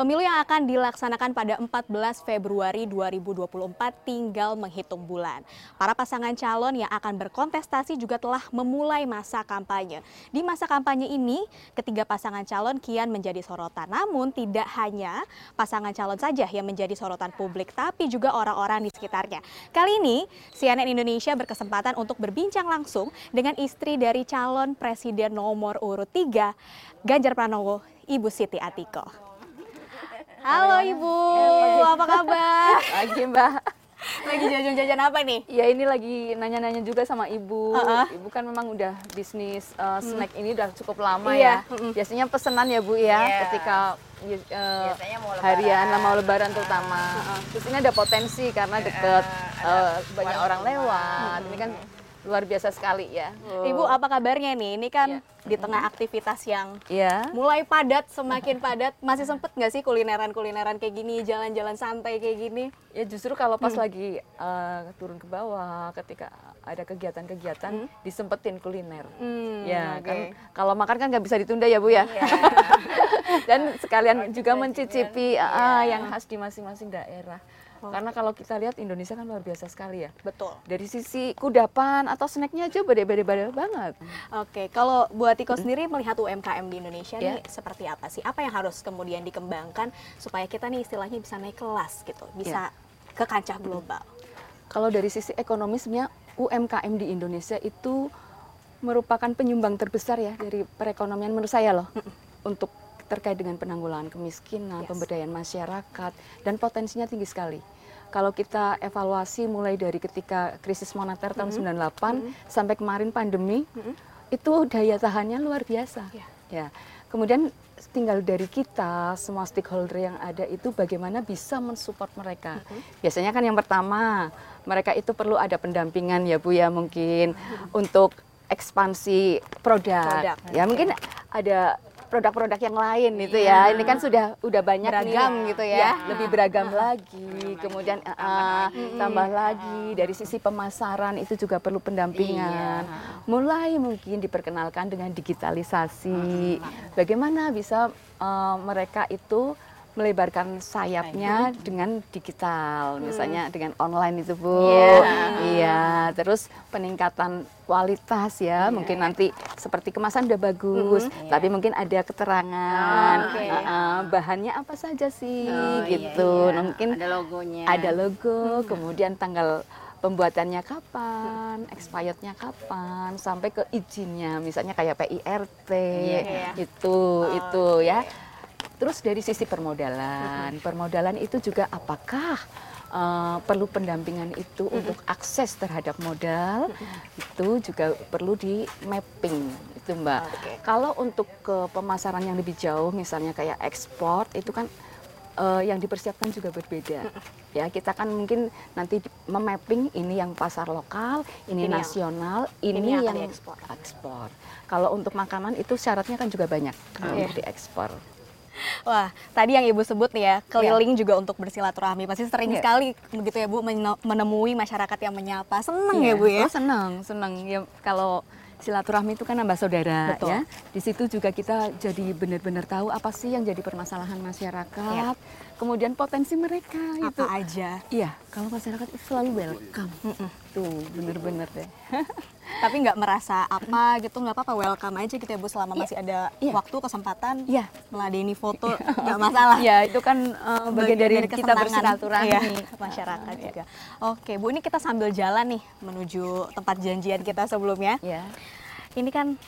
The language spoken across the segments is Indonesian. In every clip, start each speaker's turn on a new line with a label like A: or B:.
A: Pemilu yang akan dilaksanakan pada 14 Februari 2024 tinggal menghitung bulan. Para pasangan calon yang akan berkontestasi juga telah memulai masa kampanye. Di masa kampanye ini, ketiga pasangan calon kian menjadi sorotan. Namun tidak hanya pasangan calon saja yang menjadi sorotan publik, tapi juga orang-orang di sekitarnya. Kali ini, CNN Indonesia berkesempatan untuk berbincang langsung dengan istri dari calon presiden nomor urut 3, Ganjar Pranowo, Ibu Siti Atiko. Halo Ibu, apa kabar?
B: Lagi Mbak.
A: Lagi jajan-jajan apa nih?
B: Ya ini lagi nanya-nanya juga sama Ibu.
A: Uh-uh.
B: Ibu kan memang udah bisnis uh, snack ini udah cukup lama
A: Iya,
B: ya.
A: mm-mm.
B: Biasanya pesenan ya Bu ya
C: Iya.
B: ketika uh,
C: Biasanya mau lebaran.
B: harian lah mau lebaran terutama. Terus ini ada potensi karena deket uh, banyak orang lewat. Ini kan luar biasa sekali ya.
A: Ibu apa kabarnya nih? Ini kan
B: Iya.
A: di tengah aktivitas yang
B: Iya.
A: mulai padat, semakin padat. Masih sempet nggak sih kulineran-kulineran kayak gini, jalan-jalan santai kayak gini?
B: Ya justru kalau pas lagi uh, turun ke bawah, ketika ada kegiatan-kegiatan, disempetin kuliner.
A: Hmm,
B: ya
A: oke.
B: kan kalau makan kan nggak bisa ditunda ya bu ya. Dan sekalian juga mencicipi ah, yang khas di masing-masing daerah. Karena kalau kita lihat Indonesia kan luar biasa sekali ya.
A: Betul.
B: Dari sisi kudapan atau snacknya aja beda-beda banget.
A: Oke, kalau buat Tiko sendiri melihat UMKM di Indonesia
B: Ya.
A: nih seperti apa sih? Apa yang harus kemudian dikembangkan supaya kita nih istilahnya bisa naik kelas gitu, bisa ke kancah global?
B: Kalau dari sisi ekonomi sebenarnya UMKM di Indonesia itu merupakan penyumbang terbesar ya dari perekonomian menurut saya loh untuk terkait dengan penanggulangan kemiskinan,
A: Yes.
B: pemberdayaan masyarakat dan potensinya tinggi sekali. Kalau kita evaluasi mulai dari ketika krisis moneter tahun 98 sampai kemarin pandemi itu daya tahannya luar biasa.
A: Ya.
B: Ya. Kemudian tinggal dari kita semua stakeholder yang ada itu bagaimana bisa mensupport mereka. Biasanya kan yang pertama mereka itu perlu ada pendampingan ya Bu ya mungkin untuk ekspansi produk.
A: Produk,
B: Ya mungkin ada produk-produk yang lain itu ya. Ini kan sudah udah banyak nih.
A: Beragam gitu ya.
B: Ya, lebih beragam lagi. Kemudian eh, tambah lagi dari sisi pemasaran itu juga perlu pendampingan. Mulai mungkin diperkenalkan dengan digitalisasi. Bagaimana bisa eh, mereka itu melebarkan sayapnya dengan digital, misalnya dengan online itu Bu.
A: Iya.
B: Iya, terus peningkatan kualitas ya, mungkin nanti seperti kemasan udah bagus, tapi mungkin ada keterangan,
A: Oh, oke.
B: uh, uh, bahannya apa saja sih,
C: Oh, iya,
B: gitu.
C: iya.
B: Nah, mungkin
C: ada logonya.
B: ada logo, kemudian tanggal pembuatannya kapan, expirednya kapan, sampai ke izinnya, misalnya kayak PIRT,
A: Iya.
B: itu itu ya. Terus dari sisi permodalan, permodalan itu juga apakah uh, perlu pendampingan itu untuk akses terhadap modal, itu juga perlu di mapping itu mbak.
A: Oke.
B: Kalau untuk ke pemasaran yang lebih jauh, misalnya kayak ekspor, itu kan eh, yang dipersiapkan juga berbeda. Ya kita kan mungkin nanti memapping ini yang pasar lokal, ini,
A: Ini yang-
B: nasional,
A: ini
B: ini,
A: yang
B: yang ekspor. Kalau untuk makanan itu syaratnya kan juga banyak kalau
A: Iya.
B: untuk diekspor.
A: Wah, tadi yang Ibu sebut nih ya, keliling juga untuk bersilaturahmi. Pasti sering
B: Iya.
A: sekali begitu ya Bu mene- menemui masyarakat yang menyapa. Seneng ya
B: Iya.
A: Bu ya?
B: Oh, senang, senang. Ya kalau silaturahmi itu kan nambah saudara
A: Betul.
B: ya. Di situ juga kita jadi benar-benar tahu apa sih yang jadi permasalahan masyarakat. Kemudian potensi mereka
A: Apa
B: itu.
A: aja.
B: Iya, kalau masyarakat itu selalu welcome. Tuh, bener-bener deh.
A: Tapi nggak merasa apa gitu, nggak apa-apa. Welcome aja gitu ya Bu selama masih ada
B: Iya.
A: waktu, kesempatan.
B: Iya.
A: Meladeni foto, nggak masalah.
B: Ya, itu kan uh, bagian dari, kita
A: kesenangan,
B: bersilaturahmi.
A: iya, masyarakat juga. Oke, Bu, ini kita sambil jalan nih menuju tempat janjian kita sebelumnya.
B: Ya.
A: Ini kan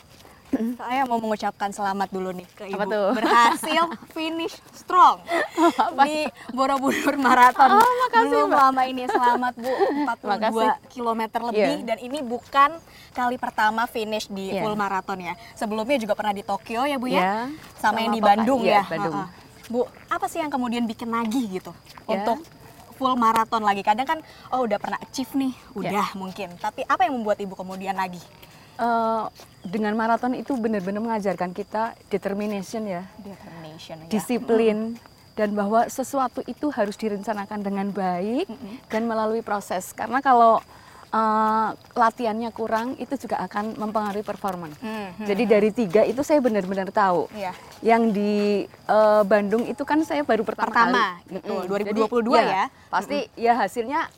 A: saya mau mengucapkan selamat dulu nih ke Ibu.
B: Apa tuh?
A: Berhasil finish strong di Borobudur Marathon.
B: Oh, makasih,
A: Belum
B: Mbak.
A: lama ini selamat Bu, 42
B: Makasih.
A: km lebih
B: Iya.
A: dan ini bukan kali pertama finish di
B: Iya.
A: full marathon ya. Sebelumnya juga pernah di Tokyo ya Bu ya.
B: Iya.
A: Sama, yang
B: Sama
A: di
B: Papa,
A: Bandung
B: iya,
A: ya.
B: Bandung.
A: Ha-ha. Bu, apa sih yang kemudian bikin nagih gitu
B: Ya.
A: untuk full marathon lagi? Kadang kan oh udah pernah achieve nih,
B: Ya.
A: udah mungkin. Tapi apa yang membuat Ibu kemudian nagih?
B: Eh, dengan maraton itu benar-benar mengajarkan kita determination ya.
A: Determination ya.
B: disiplin dan bahwa sesuatu itu harus direncanakan dengan baik dan melalui proses karena kalau eh, latihannya kurang itu juga akan mempengaruhi performa.
A: Hmm, hmm.
B: Jadi dari tiga itu saya benar-benar tahu.
A: Iya.
B: Yang di eh, Bandung itu kan saya baru pertama,
A: Pertama,
B: kali.
A: betul.
B: Mm-mm.
A: 2022 ya.
B: Pasti ya hasilnya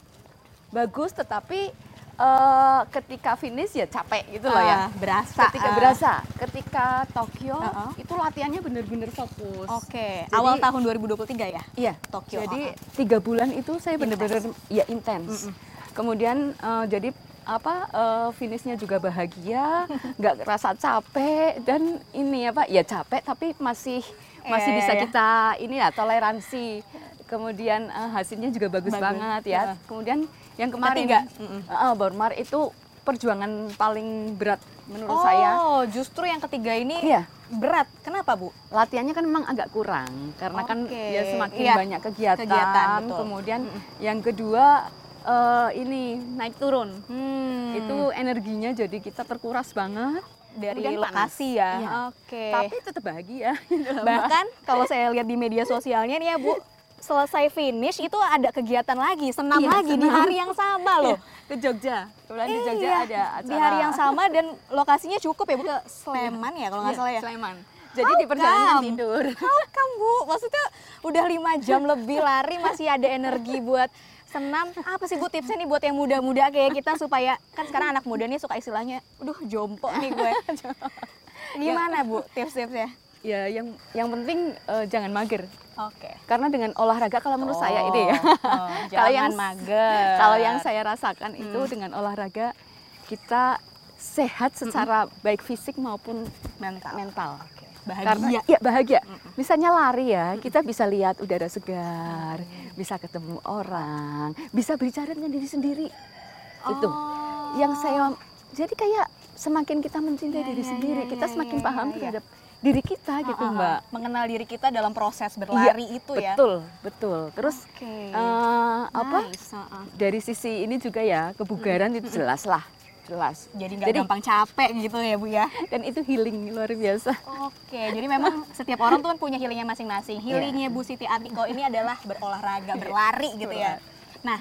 B: bagus, tetapi eh, ketika finish ya capek gitu loh ya.
A: Ah, berasa.
B: Ketika
A: ah.
B: berasa, ketika Tokyo
A: Uh-uh.
B: itu latihannya benar-benar fokus.
A: Oke,
B: Jadi-
A: awal tahun 2023 ya?
B: Iya,
A: Tokyo,
B: Jadi
A: uh-uh.
B: tiga bulan itu saya benar-benar ya intens. Kemudian eh, jadi apa eh, finishnya juga bahagia, nggak rasa capek dan ini apa ya capek tapi masih masih
A: Iya,
B: bisa
A: iya.
B: kita ini ya toleransi. Kemudian eh, hasilnya juga bagus,
A: Bagus,
B: banget ya.
A: heeh.
B: Kemudian yang kemarin
A: Ketiga,
B: eh, Bormar itu perjuangan paling berat menurut saya.
A: Oh, justru yang ketiga ini
B: Iya.
A: berat. Kenapa, Bu?
B: latihannya kan memang agak kurang karena kan
A: Oke,
B: ya semakin
A: iya.
B: banyak kegiatan,
A: Kegiatan, betul.
B: kemudian yang kedua eh, ini naik turun
A: Hmm.
B: itu energinya jadi kita terkuras banget
A: dari
B: kemudian panas.
A: lokasi ya.
B: Iya.
A: Oke.
B: tapi tetap bahagia
A: Bahkan kalau saya lihat di media sosialnya nih ya, Bu, selesai finish itu ada kegiatan lagi, senam
B: Iya,
A: lagi di
B: senam.
A: hari yang sama loh.
B: ke Jogja kebetulan di Jogja
A: Iya,
B: ada acara
A: di hari yang sama dan lokasinya cukup ya, Bu, ke Sleman ya kalau nggak
B: Iya,
A: salah ya.
B: Sleman jadi di perjalanan
A: come?
B: tidur
A: How come, Bu? Maksudnya udah lima jam lebih lari masih ada energi buat senam. Apa sih Bu tipsnya nih buat yang muda-muda kayak kita supaya kan sekarang anak muda nih suka istilahnya, "Aduh, jompo nih gue." Gimana, Bu, tips-tipsnya?
B: Ya yang yang penting eh, jangan mager
A: Oke.
B: karena dengan olahraga kalau menurut saya ini ya
A: Oh,
B: Kalau
A: jangan
B: yang-
A: mager.
B: Kalau yang saya rasakan itu dengan olahraga kita sehat secara baik fisik maupun
A: mental.
B: mental.
A: Bahagia.
B: Karena ya bahagia. Misalnya lari ya, kita bisa lihat udara segar, bisa ketemu orang, bisa bicara dengan diri sendiri. Itu
A: Oh.
B: yang saya jadi kayak semakin kita mencintai
A: Iya,
B: diri
A: iya,
B: sendiri,
A: iya,
B: kita
A: iya,
B: semakin
A: iya,
B: paham
A: iya.
B: terhadap diri kita gitu,
A: Ah, ah, ah.
B: Mbak.
A: Mengenal diri kita dalam proses berlari
B: Iya,
A: itu ya.
B: Betul, betul. Terus
A: Oke.
B: eh, apa?
A: Nice, ah.
B: dari sisi ini juga ya kebugaran itu jelas lah jelas
A: Jadi nggak gampang capek gitu ya, Bu ya.
B: dan itu healing luar biasa
A: Oke, jadi memang setiap orang tuh kan punya healingnya masing-masing.
B: Iya.
A: Healingnya Bu Siti Atiko ini adalah berolahraga, berlari gitu ya. Nah,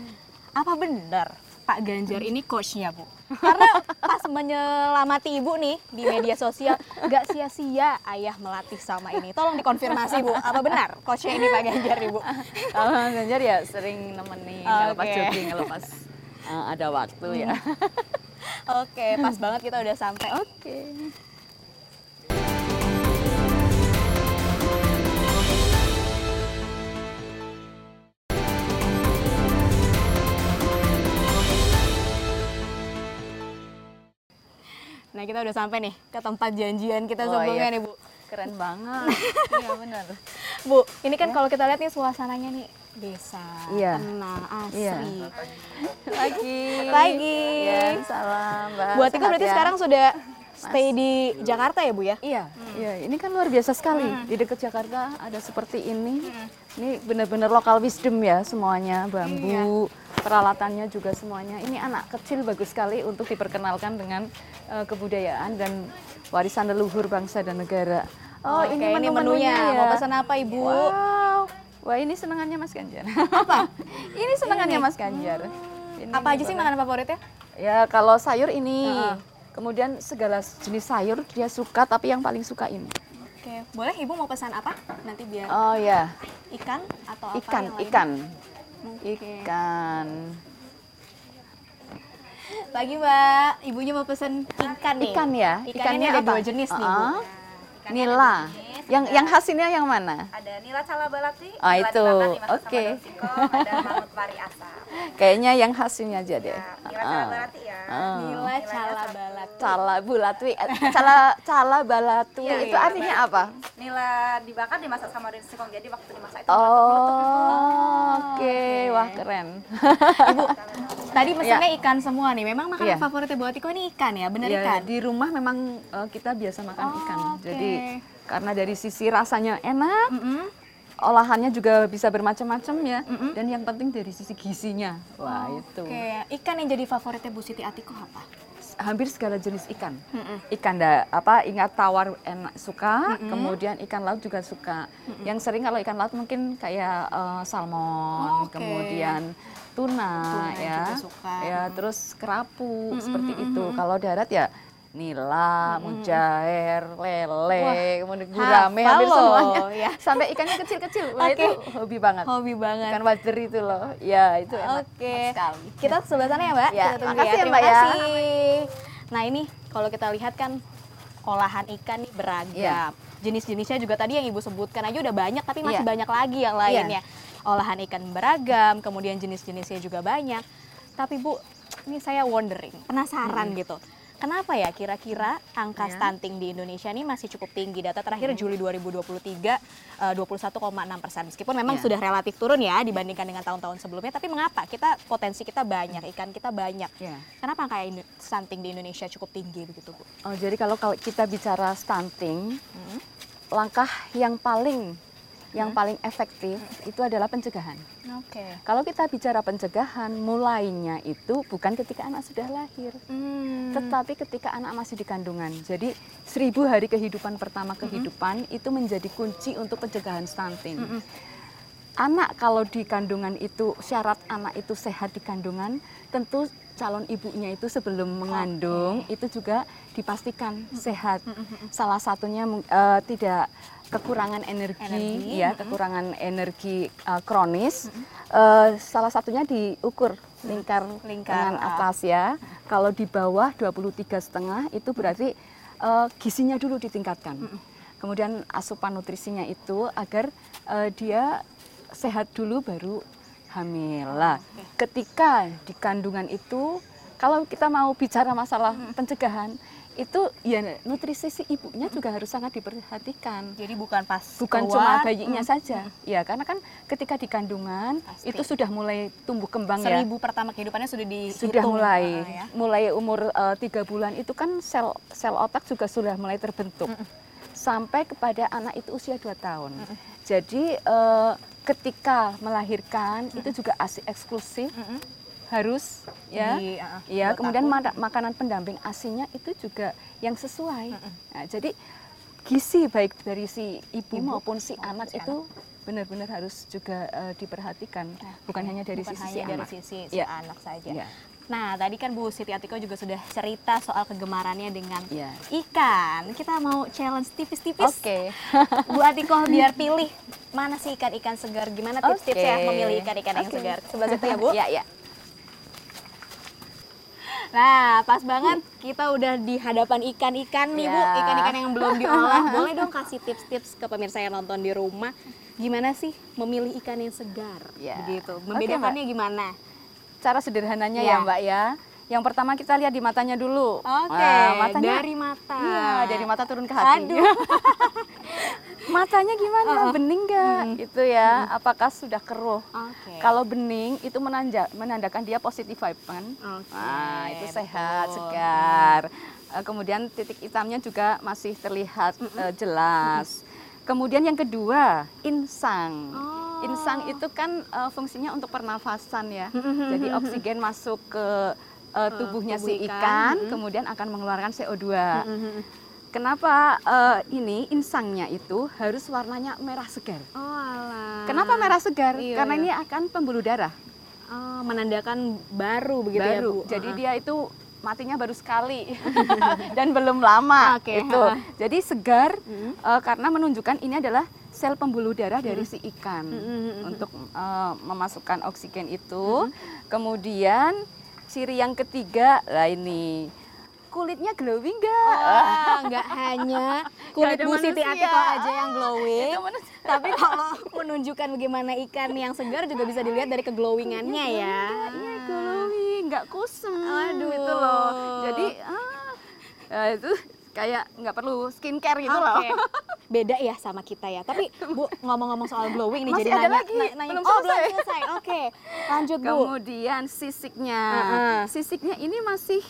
A: apa benar Pak Ganjar ini coachnya Bu? Karena pas menyelamati Ibu nih di media sosial, nggak sia-sia ayah melatih sama ini. Tolong dikonfirmasi Bu, apa benar coachnya ini Pak Ganjar Ibu?
B: kalau Ganjar ya sering nemenin kalau pas jogging kalau pas eh, ada waktu ya
A: Oke, pas banget kita udah sampai.
B: oke
A: Nah, kita udah sampai nih ke tempat janjian kita
B: Oh,
A: sebelumnya
B: iya.
A: nih, Bu.
B: keren banget iya benar
A: Bu, ini kan kalau kita lihat nih suasananya nih desa,
B: Iya.
A: tenang, asri.
B: Iya. lagi
A: Pagi.
B: ya salam mbak
A: Bu Atika
B: Sehat
A: berarti
B: ya?
A: sekarang sudah stay di Jakarta ya, Bu ya?
B: Iya, iya. Ini kan luar biasa sekali. Di dekat Jakarta ada seperti ini. Ini benar-benar lokal wisdom ya semuanya, bambu, peralatannya juga semuanya. Ini anak kecil bagus sekali untuk diperkenalkan dengan eh, kebudayaan dan warisan leluhur bangsa dan negara. Oh,
A: Oke,
B: ini
A: ini
B: menu-menunya
A: menunya.
B: ya.
A: Mau pesan apa, Ibu?
B: Wow. Wah, ini senangannya Mas Ganjar. Apa? ini senangannya Mas Ganjar. Ini
A: Apa aja sih makanan favoritnya?
B: Ya kalau sayur ini,
A: Heeh.
B: kemudian segala jenis sayur dia suka, tapi yang paling suka ini.
A: Oke, boleh Ibu mau pesan apa? Nanti biar
B: Oh ya,
A: ikan atau apa
B: ikan,
A: yang lain?
B: ikan. Ikan.
A: Pagi, Mbak. Ibunya mau pesen ikan nih.
B: Ikan ya,
A: Ikannya
B: ikannya
A: ada
B: apa?
A: dua jenis nih, Bu.
B: Nila. Yang yang khasnya yang mana?
C: Ada nila cala balati,
B: Ah,
C: nila
B: itu. Oke.
C: singkong, ada mangut pari asam.
B: Kayaknya yang khasnya aja deh.
C: Ya, nila cala
B: Uh-uh.
C: balati ya.
B: Uh.
A: Nila cala balat.
B: Cala bulatwi, eh, cala cala balatwi
C: Iya,
B: itu
C: iya.
B: artinya apa?
C: Nila dibakar dimasak sama daun singkong, jadi waktu dimasak itu
B: Oh, oke, wah keren.
A: Ibu, tadi pesannya ikan semua nih. Memang makanan
B: Iya.
A: favoritnya Bu Atiko ini ikan ya? Bener
B: Ya,
A: ikan?
B: di rumah memang eh, kita biasa makan
A: Oh,
B: ikan.
A: oke.
B: Jadi karena dari sisi rasanya enak,
A: Mm-mm.
B: olahannya juga bisa bermacam-macam ya. Dan yang penting dari sisi gizinya. Wah, itu.
A: Oke, ikan yang jadi favoritnya Bu Siti Atiko apa?
B: Hampir segala jenis ikan.
A: Mm-mm.
B: Ikan da, apa ingat tawar enak suka, kemudian ikan laut juga suka. Yang sering kalau ikan laut mungkin kayak eh, salmon,
A: Oh, oke.
B: kemudian tuna,
A: Tuna
B: ya.
A: juga suka.
B: Ya, terus kerapu
A: Mm,
B: seperti
A: mm, mm,
B: itu.
A: mm.
B: Kalau darat ya nila, mujair, lele, kemudian gurame,
A: hafal
B: hampir semuanya.
A: ya.
B: Sampai ikannya kecil-kecil. Wah,
A: Oke.
B: itu hobi banget.
A: Hobi banget.
B: Ikan wader itu loh. Ya, itu enak
A: Oke.
B: sekali.
A: Kita sebelah sana ya, Mbak.
B: Ya,
A: Kita tunggu
B: makasih ya,
A: Terima
B: Mbak, ya.
A: Nah, ini kalau kita lihat kan olahan ikan nih beragam.
B: Iya.
A: Jenis-jenisnya juga tadi yang Ibu sebutkan aja udah banyak, tapi masih
B: Iya.
A: banyak lagi yang lainnya. Olahan ikan beragam, kemudian jenis-jenisnya juga banyak. Tapi Bu, ini saya wondering, penasaran gitu. Kenapa ya kira-kira angka
B: Ya.
A: stunting di Indonesia ini masih cukup tinggi? Data terakhir Juli 2023 eh, 21,6 persen. Meskipun memang
B: Ya.
A: sudah relatif turun ya dibandingkan dengan tahun-tahun sebelumnya. Tapi mengapa kita potensi kita banyak, ikan kita banyak.
B: Ya.
A: Kenapa angka stunting di Indonesia cukup tinggi begitu Bu?
B: Oh, jadi kalau kalau kita bicara stunting, langkah yang paling yang paling efektif itu adalah pencegahan.
A: Oke.
B: Kalau kita bicara pencegahan, mulainya itu bukan ketika anak sudah lahir,
A: Hmm.
B: tetapi ketika anak masih di kandungan. Jadi seribu hari kehidupan pertama kehidupan itu menjadi kunci untuk pencegahan stunting. Anak kalau di kandungan itu syarat anak itu sehat di kandungan, tentu calon ibunya itu sebelum mengandung itu juga dipastikan sehat. Salah satunya eh, tidak kekurangan energi,
A: Energi,
B: ya, kekurangan energi eh, kronis. Eh, salah satunya diukur lingkar
A: Lingkar,
B: lengan
A: ah.
B: atas ya. Kalau di bawah 23 setengah itu berarti eh, gizinya dulu ditingkatkan. Kemudian asupan nutrisinya itu agar eh, dia sehat dulu baru hamil. Lah, ketika di kandungan itu kalau kita mau bicara masalah pencegahan itu ya nutrisi si ibunya juga harus sangat diperhatikan.
A: Jadi bukan pas
B: Bukan
A: keluar,
B: cuma bayinya
A: hmm,
B: saja, ya karena kan ketika di kandungan
A: Pasti.
B: itu sudah mulai tumbuh kembang ya.
A: Seribu pertama kehidupannya sudah dihitung.
B: sudah mulai.
A: ah, ya.
B: mulai umur eh, tiga bulan itu kan sel sel otak juga sudah mulai terbentuk. Sampai kepada anak itu usia 2 tahun. Jadi eh, ketika melahirkan itu juga asi eksklusif harus ya
A: Di, ah,
B: ya
A: dua
B: kemudian mada- makanan pendamping asinya itu juga yang sesuai Nah, jadi gizi baik dari si ibu,
A: Ibu
B: maupun si
A: maupun
B: anak
A: si
B: itu benar-benar harus juga eh, diperhatikan bukan hanya dari
A: Bukan
B: sisi si
A: hanya dari
B: anak
A: sisi si
B: Ya.
A: anak saja.
B: Ya.
A: Nah, tadi kan Bu Siti Atiko juga sudah cerita soal kegemarannya dengan
B: Ya.
A: ikan. Kita mau challenge tipis-tipis.
B: Oke.
A: Bu Atiko biar pilih mana sih ikan-ikan segar. Gimana tips-tipsnya
B: Oke.
A: memilih ikan-ikan yang
B: Oke.
A: segar? Sebelah situ ya, Bu.
B: Ya, ya.
A: Nah, pas banget kita udah di hadapan ikan-ikan nih, Bu.
B: Ya.
A: Ikan-ikan yang belum diolah. Boleh dong kasih tips-tips ke pemirsa yang nonton di rumah. Gimana sih memilih ikan yang segar? Begitu.
B: Oke,
A: Membedakannya gimana?
B: Cara sederhananya
A: Ya.
B: ya, Mbak ya. Yang pertama kita lihat di matanya dulu.
A: Oke,
B: Nah, matanya
A: dari mata.
B: Iya, dari mata turun ke hati.
A: Aduh.
B: matanya gimana? Bening nggak? Gitu ya. Apakah sudah keruh?
A: Oke.
B: Kalau bening itu menanja, menandakan dia positif vibe kan.
A: Oke,
B: Nah, itu sehat,
A: betul.
B: segar. Eh, Kemudian titik hitamnya juga masih terlihat eh, jelas. Kemudian yang kedua, insang.
A: Oh.
B: Insang itu kan eh, fungsinya untuk pernafasan ya. Jadi oksigen masuk ke eh, tubuhnya
A: tubuh
B: si
A: ikan.
B: ikan, kemudian akan mengeluarkan CO2. Kenapa eh, ini insangnya itu harus warnanya merah segar?
A: Oh, alah.
B: Kenapa merah segar?
A: Iya,
B: Karena
A: iya.
B: ini akan pembuluh darah
A: Oh, menandakan baru begitu ya,
B: baru.
A: Bu.
B: Jadi
A: Uh-uh.
B: dia itu matinya baru sekali dan belum lama.
A: Oke,
B: Itu. Jadi segar
A: Mm.
B: eh, karena menunjukkan ini adalah sel pembuluh darah dari si ikan
A: Mm-mm.
B: untuk eh, memasukkan oksigen itu. Kemudian ciri yang ketiga, lah ini kulitnya glowing nggak?
A: Wah, nggak hanya kulit Bu Siti. Atiko aja yang glowing, tapi kalau menunjukkan bagaimana ikan yang segar juga bisa dilihat dari keglowingannya ya.
B: Iya glowing, nggak kusem.
A: Aduh.
B: Itu loh. Jadi ah, ya itu kayak nggak perlu skincare gitu loh.
A: Oke. Beda ya sama kita ya. Tapi Bu ngomong-ngomong soal glowing nih
B: Masih
A: jadi
B: ada
A: nanya,
B: lagi,
A: na- nanya-
B: belum
A: oh belum
B: selesai.
A: selesai. Oke, lanjut Bu.
B: Kemudian sisiknya,
A: Heeh.
B: sisiknya ini masih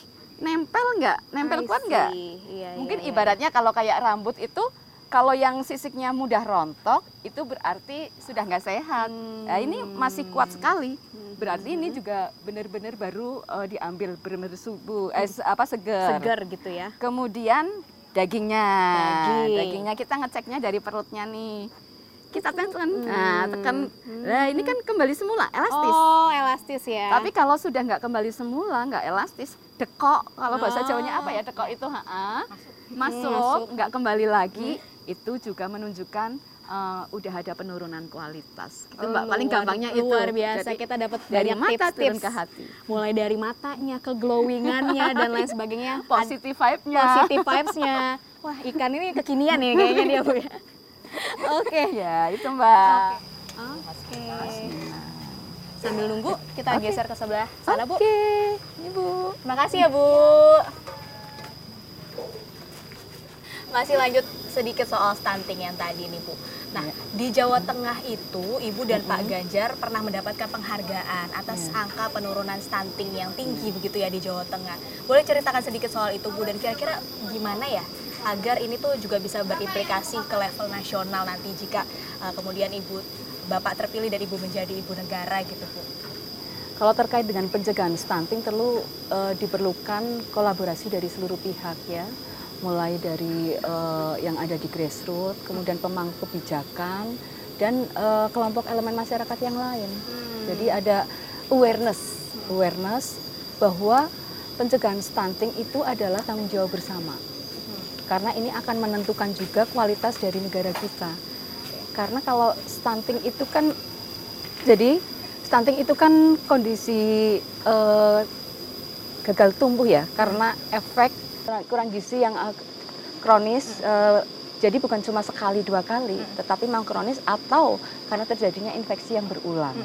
B: nempel nggak? Nempel
A: I
B: kuat nggak?
A: see. Iya,
B: Mungkin
A: iya, iya.
B: ibaratnya kalau kayak rambut itu, kalau yang sisiknya mudah rontok, itu berarti sudah nggak sehat. Nah, ini masih kuat sekali. Berarti ini juga benar-benar baru eh, diambil benar-benar subuh, eh, se- apa segar.
A: segar gitu ya.
B: Kemudian dagingnya,
A: Daging.
B: dagingnya kita ngeceknya dari perutnya nih. Kita tekan. Nah, tekan. Nah, ini kan kembali semula, elastis.
A: Oh, elastis ya.
B: Tapi kalau sudah nggak kembali semula, nggak elastis, dekok. Kalau bahasa
A: Oh.
B: Jawanya apa ya? Dekok itu, ha
A: masuk.
B: masuk, nggak kembali lagi. Itu juga menunjukkan eh, udah ada penurunan kualitas. Itu Mbak, paling
A: Luar-
B: gampangnya itu.
A: luar biasa
B: Jadi,
A: kita dapat
B: dari mata turun
A: tips-tips
B: ke hati.
A: mulai dari matanya ke glowingannya dan lain sebagainya
B: Positive vibe-nya.
A: positive vibes-nya wah ikan ini kekinian nih kayaknya dia bu ya oke.
B: Ya, itu Mbak.
A: oke. Sambil nunggu kita geser ke sebelah sana bu.
B: Oke, Ibu.
A: Terima kasih ya Bu. Masih lanjut sedikit soal stunting yang tadi nih Bu. Nah di Jawa Tengah itu Ibu dan Pak Ganjar pernah mendapatkan penghargaan atas angka penurunan stunting yang tinggi begitu ya di Jawa Tengah. Boleh ceritakan sedikit soal itu Bu? Dan kira-kira gimana ya agar ini tuh juga bisa berimplikasi ke level nasional nanti jika uh, kemudian Ibu Bapak terpilih dan Ibu menjadi Ibu negara gitu Bu.
B: Kalau terkait dengan pencegahan stunting perlu eh, diperlukan kolaborasi dari seluruh pihak ya, mulai dari eh, yang ada di grassroots, kemudian pemangku kebijakan dan eh, kelompok elemen masyarakat yang lain. Jadi ada awareness, awareness bahwa pencegahan stunting itu adalah tanggung jawab bersama. Karena ini akan menentukan juga kualitas dari negara kita. Karena kalau stunting itu kan jadi stunting itu kan kondisi eh, gagal tumbuh ya karena efek kurang- gizi yang eh, kronis eh, jadi bukan cuma sekali dua kali tetapi memang kronis atau karena terjadinya infeksi yang berulang.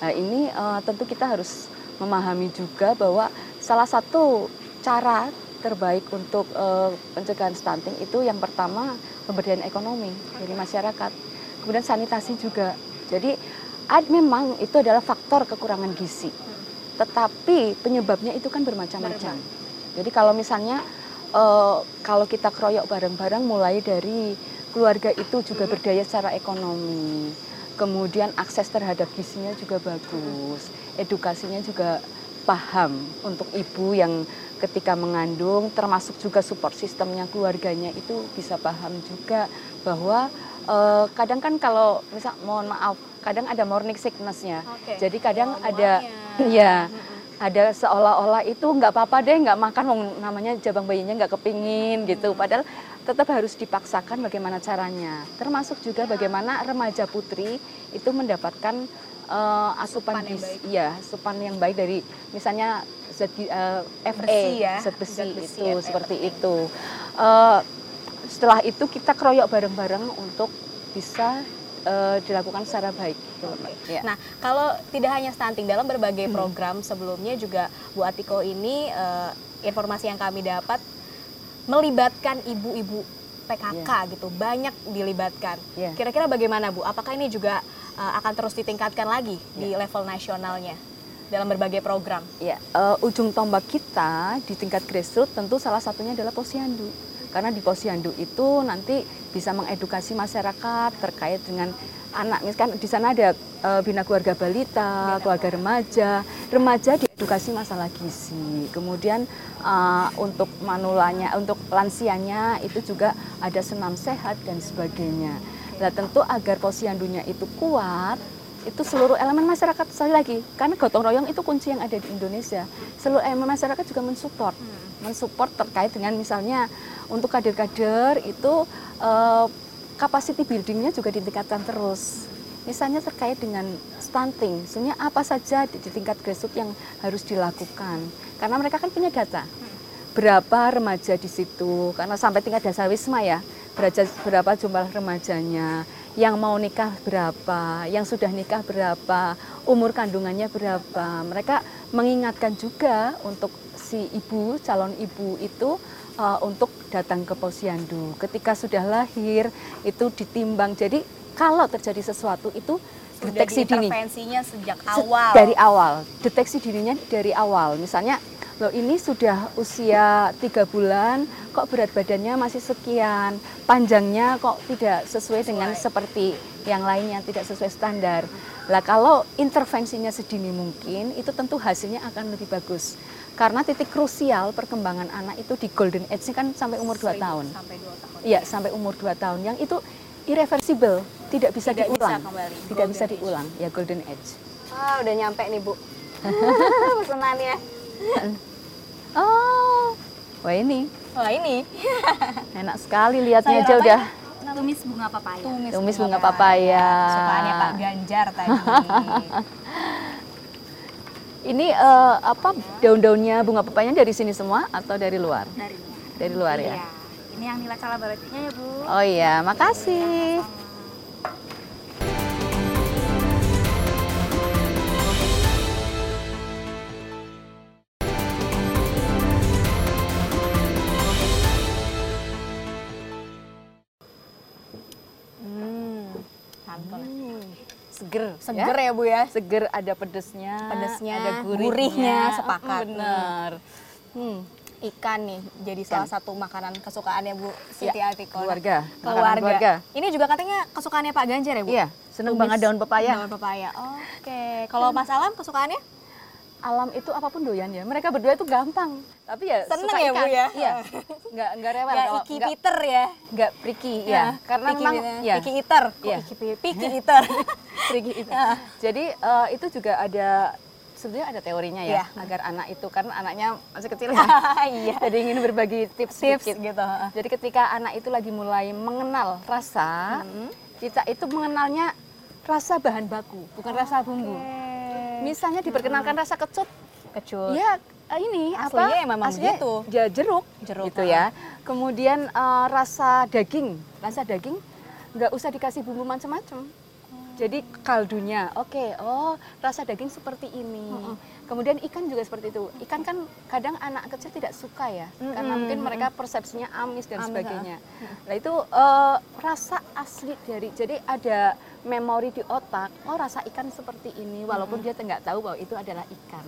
B: Nah, ini eh, tentu kita harus memahami juga bahwa salah satu cara terbaik untuk eh, pencegahan stunting itu yang pertama pemberdayaan ekonomi dari masyarakat, kemudian sanitasi juga. Jadi ad- memang itu adalah faktor kekurangan gizi, tetapi penyebabnya itu kan bermacam-macam. Jadi kalau misalnya eh, kalau kita keroyok bareng-bareng mulai dari keluarga itu juga berdaya secara ekonomi, kemudian akses terhadap gizinya juga bagus, edukasinya juga paham untuk ibu yang ketika mengandung, termasuk juga support sistemnya keluarganya itu bisa paham juga bahwa eh, kadang kan kalau misal mohon maaf, kadang ada morning sickness-nya.
A: Oke.
B: Jadi kadang
A: Oh,
B: ada ya ada seolah-olah itu nggak apa-apa deh nggak makan namanya jabang bayinya nggak kepingin gitu. Padahal tetap harus dipaksakan bagaimana caranya. Termasuk juga bagaimana remaja putri itu mendapatkan eh, asupan
A: Asupan yang baik.
B: ya asupan yang baik dari misalnya zat gi- eh, FE
A: Besi ya,
B: zat besi,
A: zat besi,
B: itu
A: FE
B: seperti
A: penting.
B: itu Eh, setelah itu kita keroyok bareng-bareng untuk bisa dilakukan secara baik Mbak. Ya.
A: Nah, kalau tidak hanya stunting dalam berbagai program sebelumnya juga Bu Atiko ini eh, informasi yang kami dapat melibatkan ibu-ibu PKK gitu, banyak dilibatkan.
B: Iya.
A: Kira-kira bagaimana Bu? Apakah ini juga eh, akan terus ditingkatkan lagi di level nasionalnya dalam berbagai program?
B: Ya, eh, ujung tombak kita di tingkat grassroots tentu salah satunya adalah posyandu. Karena di posyandu itu nanti bisa mengedukasi masyarakat terkait dengan anak. Misalkan di sana ada eh, bina keluarga balita, keluarga remaja. Remaja diedukasi masalah gizi. Kemudian eh, untuk manulanya, untuk lansianya itu juga ada senam sehat dan sebagainya. Nah, tentu agar posyandunya itu kuat, itu seluruh elemen masyarakat sekali lagi karena gotong royong itu kunci yang ada di Indonesia. Seluruh elemen masyarakat juga mensupport. Mensupport terkait dengan misalnya untuk kader-kader itu eh, capacity buildingnya juga ditingkatkan terus. Misalnya terkait dengan stunting sebenarnya apa saja di, di tingkat grassroots yang harus dilakukan? Karena mereka kan punya data. Berapa remaja di situ? Karena sampai tingkat dasar wisma ya berapa, berapa jumlah remajanya? Yang mau nikah berapa? Yang sudah nikah berapa? Umur kandungannya berapa? Mereka mengingatkan juga untuk si ibu calon ibu itu uh, untuk datang ke posyandu. Ketika sudah lahir itu ditimbang. Jadi kalau terjadi sesuatu itu deteksi dini.
A: sejak
B: Se-
A: awal.
B: Dari awal, deteksi dirinya dari awal. Misalnya, loh ini sudah usia tiga bulan, kok berat badannya masih sekian, panjangnya kok tidak sesuai dengan seperti yang lainnya, tidak sesuai standar. Lah kalau intervensinya sedini mungkin, itu tentu hasilnya akan lebih bagus. Karena titik krusial perkembangan anak itu di golden age kan sampai umur 2 tahun.
A: Sampai 2 tahun.
B: Iya, sampai umur 2 tahun. Yang itu irreversible. tidak bisa
A: Tidak bisa
B: diulang.
A: kembali,
B: Tidak
A: golden
B: bisa
A: age.
B: diulang. Ya golden age.
A: Wah, udah nyampe nih, Bu. Pesenannya.
B: Oh, wah ini
A: Wah, ini.
B: enak sekali lihatnya aja udah.
C: Tumis bunga papaya.
A: Tumis,
B: Tumis bunga papaya.
A: Sukaannya Pak Ganjar tadi.
B: Ini eh, apa daun-daunnya bunga pepayanya dari sini semua atau dari luar?
C: Dari luar.
B: Dari luar ya.
C: Iya. Ini yang nilai baratinya ya, Bu.
B: Oh iya, makasih.
A: hmm,
B: Seger,
A: Seger ya, Bu ya.
B: Seger ada pedesnya,
A: Pedesnya,
B: ada gurihnya,
A: gurihnya, sepakat.
B: Benar.
A: Hmm, ikan nih jadi salah satu makanan kesukaannya Bu Siti
B: Ya,
A: Atikon.
B: keluarga,
A: Keluarga.
B: keluarga.
A: Ini juga katanya kesukaannya Pak Ganjar ya Bu?
B: Iya, seneng
A: Tumis
B: banget daun pepaya.
A: Daun pepaya. Oke. Kalau Mas Alam kesukaannya?
B: Alam itu apa pun doyan ya. Mereka berdua itu gampang. Tapi ya
A: Seneng
B: suka
A: ya, Bu,
B: ikan.
A: ya?
B: Iya. Enggak enggak rewel
A: Kayak
B: kalau
A: Iki
B: enggak
A: Peter ya.
B: enggak pricky ya. Karena
A: Picky
B: memang
A: Peter.
B: ya.
A: Picky eater. Kok
B: Iya.
A: Iki Pi- Picky eater.
B: Pricky itu.
A: Ya.
B: Jadi eh, itu juga ada sebenarnya ada teorinya ya
A: Iya.
B: agar anak itu karena anaknya masih kecil ya.
A: Iya.
B: Jadi ingin berbagi tips
A: Tips
B: sedikit.
A: gitu.
B: Jadi ketika anak itu lagi mulai mengenal rasa, kita itu mengenalnya rasa bahan baku, bukan rasa bumbu. Misalnya diperkenalkan rasa kecut,
A: Kecut.
B: ya eh, ini
A: Aslinya
B: apa?
A: memang
B: Aslinya
A: begitu.
B: Ya jeruk,
A: Jeruk,
B: gitu ya. Kemudian eh, rasa daging, rasa daging nggak usah dikasih bumbu macam-macam. Jadi kaldunya, oke, oh rasa daging seperti ini. Kemudian ikan juga seperti itu. Ikan kan kadang anak kecil tidak suka ya, karena mungkin mereka persepsinya amis dan
A: Amis,
B: sebagainya. Nah itu eh, rasa asli dari, jadi ada memori di otak, oh rasa ikan seperti ini, walaupun dia nggak tahu bahwa itu adalah ikan.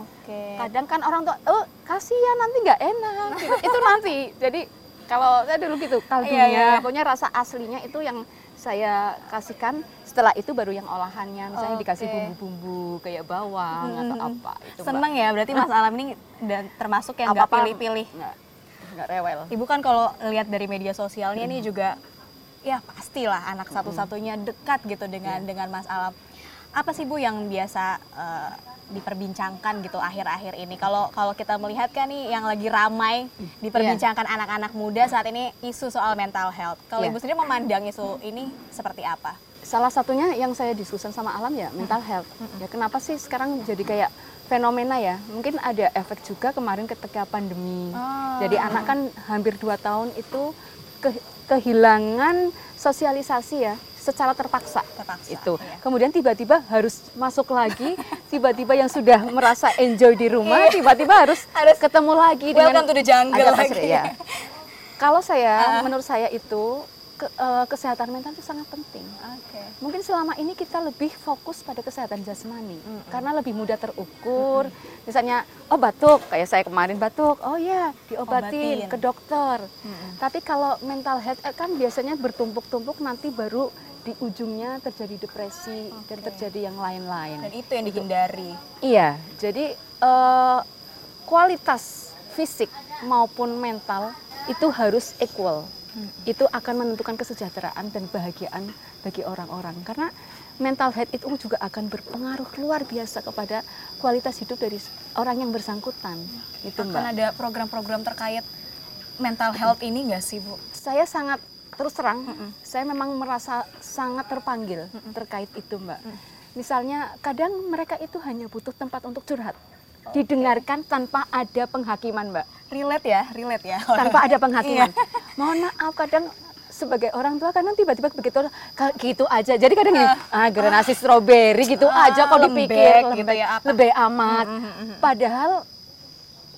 A: Oke.
B: Kadang kan orang tua, oh kasihan nanti nggak enak. Gitu. itu nanti. Jadi kalau saya dulu gitu kaldunya,
A: Iya, iya, iya.
B: pokoknya rasa aslinya itu yang saya kasihkan. Setelah itu baru yang olahannya, misalnya dikasih
A: Oke.
B: bumbu-bumbu kayak bawang atau apa. Itu Mbak.
A: Seneng ya, berarti Mas Alam ini dan termasuk yang nggak pilih-pilih.
B: Nggak, rewel.
A: Ibu kan kalau lihat dari media sosialnya ini juga ya pastilah anak satu-satunya dekat gitu dengan dengan Mas Alam. Apa sih Bu yang biasa eh, diperbincangkan gitu akhir-akhir ini? Kalau kalau kita melihat kan nih yang lagi ramai diperbincangkan anak-anak muda saat ini isu soal mental health. Kalau
B: Iya.
A: Ibu sendiri memandang isu ini seperti apa?
B: Salah satunya yang saya diskusikan sama Alam ya mental health. Ya kenapa sih sekarang jadi kayak fenomena ya? Mungkin ada efek juga kemarin ketika pandemi.
A: Oh.
B: Jadi anak kan hampir dua tahun itu ke- kehilangan sosialisasi ya secara terpaksa.
A: Terpaksa,
B: Itu.
A: iya.
B: Kemudian tiba-tiba harus masuk lagi, tiba-tiba yang sudah merasa enjoy di rumah, tiba-tiba harus
A: Harus
B: ketemu lagi
A: welcome to the jungle
B: adaptasi,
A: lagi.
B: ya. Kalau saya, menurut saya itu ke- eh, kesehatan mental itu sangat penting.
A: Oke.
B: Mungkin selama ini kita lebih fokus pada kesehatan jasmani karena lebih mudah terukur. Misalnya, oh batuk, kayak saya kemarin batuk, oh ya diobatin
A: Obatin.
B: ke dokter. Tapi kalau mental health eh, kan biasanya bertumpuk-tumpuk nanti baru di ujungnya terjadi depresi dan terjadi yang lain-lain.
A: Dan itu yang dihindari.
B: Iya, jadi eh, kualitas fisik maupun mental itu harus equal. Itu akan menentukan kesejahteraan dan kebahagiaan bagi orang-orang. Karena mental health itu juga akan berpengaruh luar biasa kepada kualitas hidup dari orang yang bersangkutan. Itu
A: Akan
B: Mbak.
A: ada program-program terkait mental health ini nggak sih Bu?
B: Saya sangat terus terang, saya memang merasa sangat terpanggil terkait itu, Mbak. Misalnya, kadang mereka itu hanya butuh tempat untuk curhat, didengarkan tanpa ada penghakiman, Mbak.
A: Relate ya, relate ya.
B: Tanpa ada penghakiman. Mohon maaf, kadang sebagai orang tua kadang tiba-tiba begitu gitu aja. Jadi kadang gini, ah granasi stroberi gitu
A: Ah,
B: aja
A: lembek
B: dipikir
A: gitu
B: lembek,
A: ya, apa?
B: lebih amat. Padahal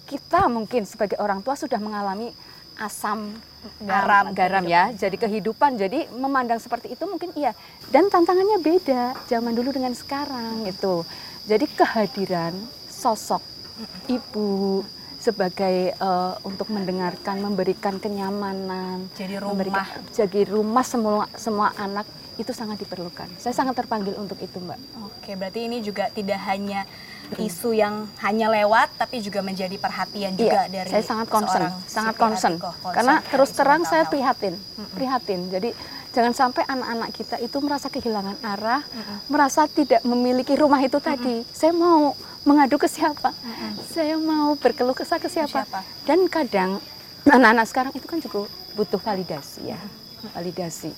B: kita mungkin sebagai orang tua sudah mengalami asam
A: Garam,
B: am- garam ya jadi kehidupan jadi memandang seperti itu mungkin iya dan tantangannya beda zaman dulu dengan sekarang itu jadi kehadiran sosok ibu sebagai eh, untuk mendengarkan memberikan kenyamanan
A: Jadi
B: memberikan-
A: rumah.
B: jadi rumah semua semua anak itu sangat diperlukan saya sangat terpanggil untuk itu mbak
A: Oke, berarti ini juga tidak hanya isu yang hanya lewat, tapi juga menjadi perhatian juga
B: iya,
A: dari
B: saya sangat concern, sangat concern.
A: Concern
B: Karena terus terang saya prihatin, prihatin. Jadi jangan sampai anak-anak kita itu merasa kehilangan arah, merasa tidak memiliki rumah itu tadi. Saya mau mengadu ke siapa? Saya mau berkeluh kesah ke siapa?
A: Siapa?
B: Dan kadang anak-anak sekarang itu kan juga butuh validasi ya, validasi.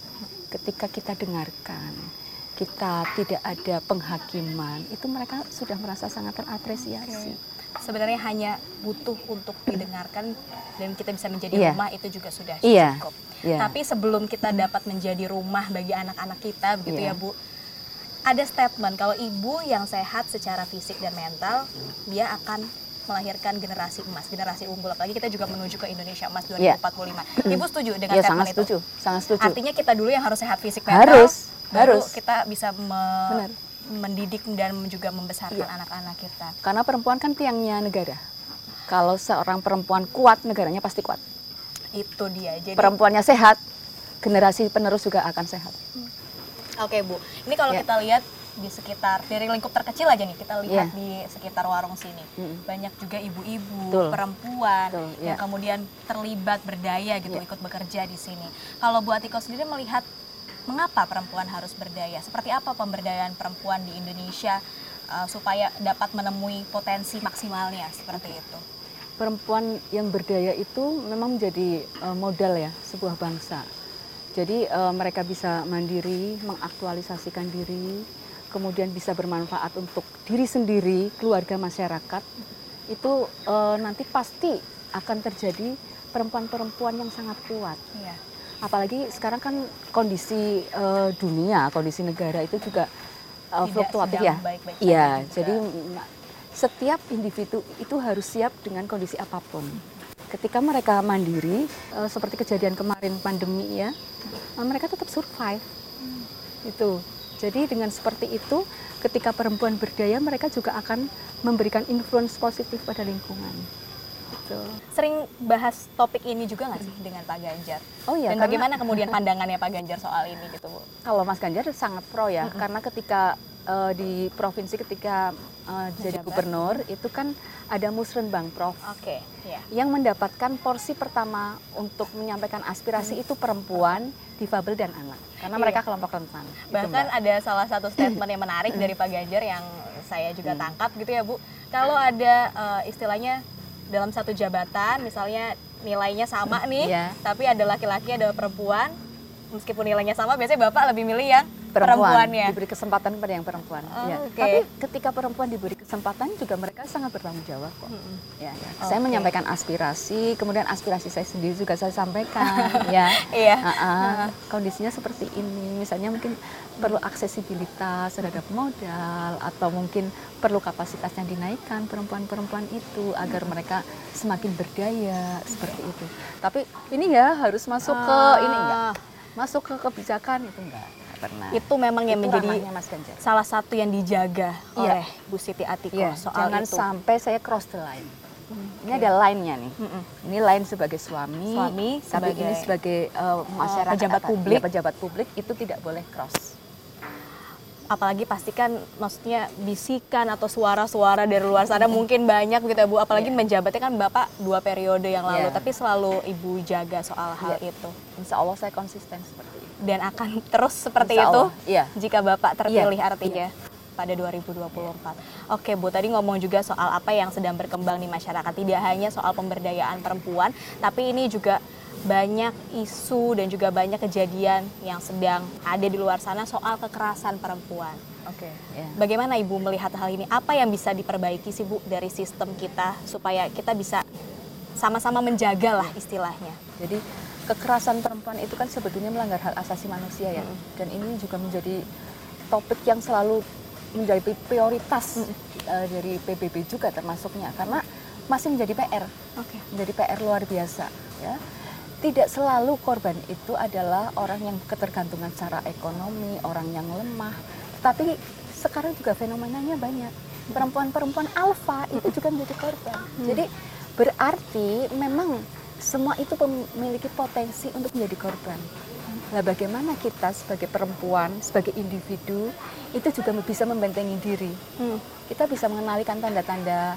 B: Ketika kita dengarkan, kita tidak ada penghakiman, itu mereka sudah merasa sangat terapresiasi.
A: Sebenarnya hanya butuh untuk didengarkan dan kita bisa menjadi
B: Iya.
A: rumah itu juga sudah
B: Iya.
A: cukup.
B: Iya.
A: Tapi sebelum kita dapat menjadi rumah bagi anak-anak kita begitu
B: Iya.
A: ya Bu. Ada statement kalau ibu yang sehat secara fisik dan mental, dia akan melahirkan generasi emas, generasi unggul. Apalagi kita juga menuju ke Indonesia Emas 2045. Ibu setuju dengan
B: Ya
A: statement
B: sangat
A: itu?
B: setuju, sangat setuju.
A: Artinya kita dulu yang harus sehat fisik mental,
B: Harus,
A: baru
B: harus.
A: kita bisa me-
B: Benar.
A: mendidik dan juga membesarkan
B: Iya.
A: anak-anak kita.
B: Karena perempuan kan tiangnya negara. Kalau seorang perempuan kuat, negaranya pasti kuat.
A: Itu dia. Jadi
B: Perempuannya sehat, generasi penerus juga akan sehat.
A: Oke Bu, ini kalau
B: Ya.
A: kita lihat di sekitar dari lingkup terkecil aja nih kita lihat
B: Ya.
A: di sekitar warung sini
B: Mm-mm.
A: banyak juga ibu-ibu, perempuan
B: Betul,
A: yang
B: ya.
A: kemudian terlibat berdaya gitu
B: Ya.
A: ikut bekerja di sini. Kalau Bu Atiko sendiri melihat mengapa perempuan harus berdaya? Seperti apa pemberdayaan perempuan di Indonesia uh, supaya dapat menemui potensi maksimalnya seperti itu?
B: Perempuan yang berdaya itu memang menjadi eh, modal ya sebuah bangsa. Jadi eh, mereka bisa mandiri, mengaktualisasikan diri, kemudian bisa bermanfaat untuk diri sendiri, keluarga, masyarakat. Itu eh, nanti pasti akan terjadi perempuan-perempuan yang sangat kuat.
A: Iya.
B: apalagi sekarang kan kondisi eh, dunia, kondisi negara itu juga
A: Tidak
B: fluktuatif ya.
A: baik-baik
B: Iya,
A: juga.
B: jadi mm, setiap individu itu harus siap dengan kondisi apa pun. Ketika mereka mandiri, eh, seperti kejadian kemarin pandemi ya, eh, mereka tetap survive. Itu. Jadi dengan seperti itu, ketika perempuan berdaya, mereka juga akan memberikan influence positif pada lingkungan. Gitu.
A: Sering bahas topik ini juga nggak sih dengan Pak Ganjar?
B: Oh iya,
A: Dan
B: karena-
A: bagaimana kemudian pandangannya Pak Ganjar soal ini gitu Bu?
B: Kalau Mas Ganjar sangat pro ya, karena ketika eh, di provinsi ketika eh, jadi gubernur itu kan ada musrenbang prof
A: Oke, ya.
B: yang mendapatkan porsi pertama untuk menyampaikan aspirasi itu perempuan, difabel dan anak, karena
A: Iya.
B: mereka kelompok rentan. Itu,
A: Bahkan
B: Mbak.
A: ada salah satu statement yang menarik dari Pak Ganjar yang saya juga tangkap gitu ya Bu. Kalau ada eh, istilahnya dalam satu jabatan misalnya nilainya sama nih,
B: Iya.
A: tapi ada laki-laki ada perempuan, meskipun nilainya sama biasanya Bapak lebih milih yang
B: perempuan
A: perempuannya.
B: diberi kesempatan kepada yang perempuan.
A: Oh,
B: ya.
A: oke.
B: Tapi ketika perempuan diberi kesempatan juga mereka sangat bertanggung jawab kok. Ya, ya. Saya menyampaikan aspirasi, kemudian aspirasi saya sendiri juga saya sampaikan. ya.
A: Iya.
B: Ah, ah. Kondisinya seperti ini, misalnya mungkin perlu aksesibilitas terhadap modal atau mungkin perlu kapasitas yang dinaikkan perempuan-perempuan itu agar mereka semakin berdaya seperti itu. Tapi ini ya harus masuk ke ini enggak? Masuk ke kebijakan itu enggak? Pernah.
A: Itu memang yang
B: Itu
A: menjadi
B: Mas Ganjar.
A: salah satu yang dijaga
B: Iya.
A: oleh Bu Siti Atiko
B: Iya,
A: soal
B: jangan
A: itu.
B: sampai saya cross the line. Ini ada line-nya nih.
A: Mm-mm.
B: Ini line sebagai suami,
A: Suami,
B: tapi
A: sebagai-
B: ini sebagai uh, masyarakat
A: pejabat
B: apa-
A: publik.
B: ya, pejabat publik itu tidak boleh cross.
A: apalagi pastikan maksudnya bisikan atau suara-suara dari luar sana mungkin banyak gitu ya Bu apalagi
B: Iya.
A: menjabatnya kan Bapak dua periode yang lalu
B: Iya.
A: tapi selalu Ibu jaga soal hal
B: Iya.
A: itu
B: Insya Allah saya konsisten seperti itu.
A: Dan akan terus seperti
B: Insya
A: itu
B: iya.
A: jika Bapak terpilih
B: Iya,
A: artinya pada 2024. Oke Bu, tadi ngomong juga soal apa yang sedang berkembang di masyarakat. Tidak hanya soal pemberdayaan perempuan, tapi ini juga banyak isu dan juga banyak kejadian yang sedang ada di luar sana soal kekerasan perempuan.
B: Oke. Ya.
A: Bagaimana Ibu melihat hal ini? Apa yang bisa diperbaiki sih Bu dari sistem kita supaya kita bisa sama-sama menjaga lah istilahnya.
B: Jadi kekerasan perempuan itu kan sebetulnya melanggar hak asasi manusia ya. Dan ini juga menjadi topik yang selalu menjadi prioritas eh, dari PBB juga termasuknya karena masih menjadi PR.
A: Oke.
B: menjadi PR luar biasa ya. Tidak selalu korban itu adalah orang yang ketergantungan secara ekonomi, orang yang lemah. Tapi sekarang juga fenomenanya banyak. Perempuan-perempuan alfa itu juga menjadi korban. Jadi berarti memang semua itu memiliki potensi untuk menjadi korban. Nah, bagaimana kita sebagai perempuan, sebagai individu itu juga bisa membentengi diri.
A: Hmm.
B: Kita bisa mengenalikan tanda-tanda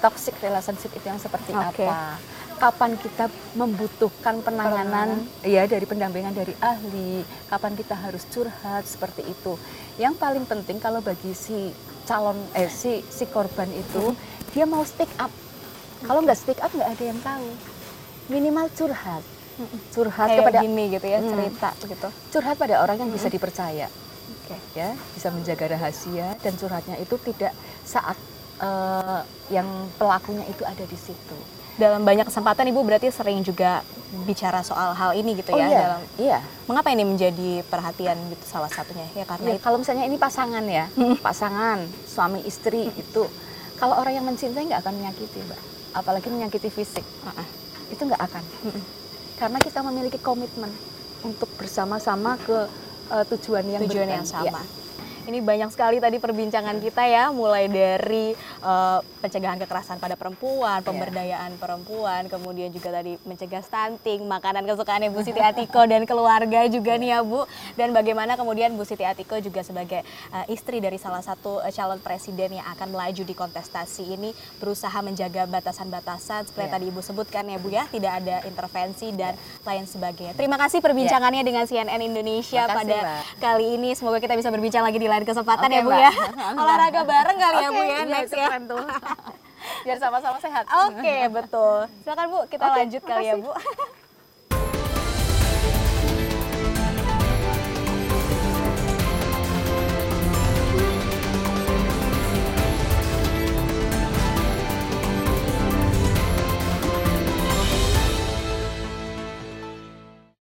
B: toxic relationship itu yang seperti
A: Oke.
B: apa. kapan kita membutuhkan penanganan ya dari pendampingan dari ahli, kapan kita harus curhat seperti itu. Yang paling penting kalau bagi si calon eh si si korban itu dia mau speak up. Kalau nggak speak up nggak ada yang tahu. Minimal curhat. Curhat
A: Kayak
B: kepada
A: gini gitu ya
B: Hmm.
A: cerita gitu.
B: curhat pada orang yang bisa dipercaya. Ya, bisa menjaga rahasia dan curhatnya itu tidak saat eh, yang pelakunya itu ada di situ.
A: Dalam banyak kesempatan Ibu berarti sering juga bicara soal hal ini gitu
B: Oh
A: ya
B: iya,
A: dalam
B: iya.
A: Mengapa ini menjadi perhatian gitu salah satunya? Ya karena
B: Ya,
A: itu
B: kalau misalnya ini pasangan ya, pasangan suami istri itu, kalau orang yang mencintai nggak akan menyakiti, mbak. Apalagi menyakiti fisik,
A: Uh-uh.
B: Itu nggak akan. Karena kita memiliki komitmen untuk bersama-sama ke eh, tujuan yang
A: tujuan yang
B: ya.
A: sama. Ini banyak sekali tadi perbincangan kita ya, mulai dari eh, pencegahan kekerasan pada perempuan, pemberdayaan perempuan, kemudian juga tadi mencegah stunting, makanan kesukaannya Bu Siti Atiko dan keluarga juga nih ya Bu. Dan bagaimana kemudian Bu Siti Atiko juga sebagai eh, istri dari salah satu eh, calon presiden yang akan melaju di kontestasi ini berusaha menjaga batasan-batasan seperti
B: Ya.
A: tadi Ibu sebutkan ya Bu ya, tidak ada intervensi dan lain sebagainya. Terima kasih perbincangannya dengan CNN Indonesia
B: Makasih,
A: pada
B: Mbak.
A: kali ini semoga kita bisa berbincang lagi di lain kesempatan
B: Oke,
A: ya Bu
B: Mbak.
A: ya. Olahraga bareng kali ya
B: Oke,
A: Bu ya
B: iya,
A: next ya.
B: Keren tuh. Biar sama-sama sehat.
A: Oke betul. Silakan Bu kita
B: Oke,
A: lanjut kali ya
B: makasih.
A: Bu.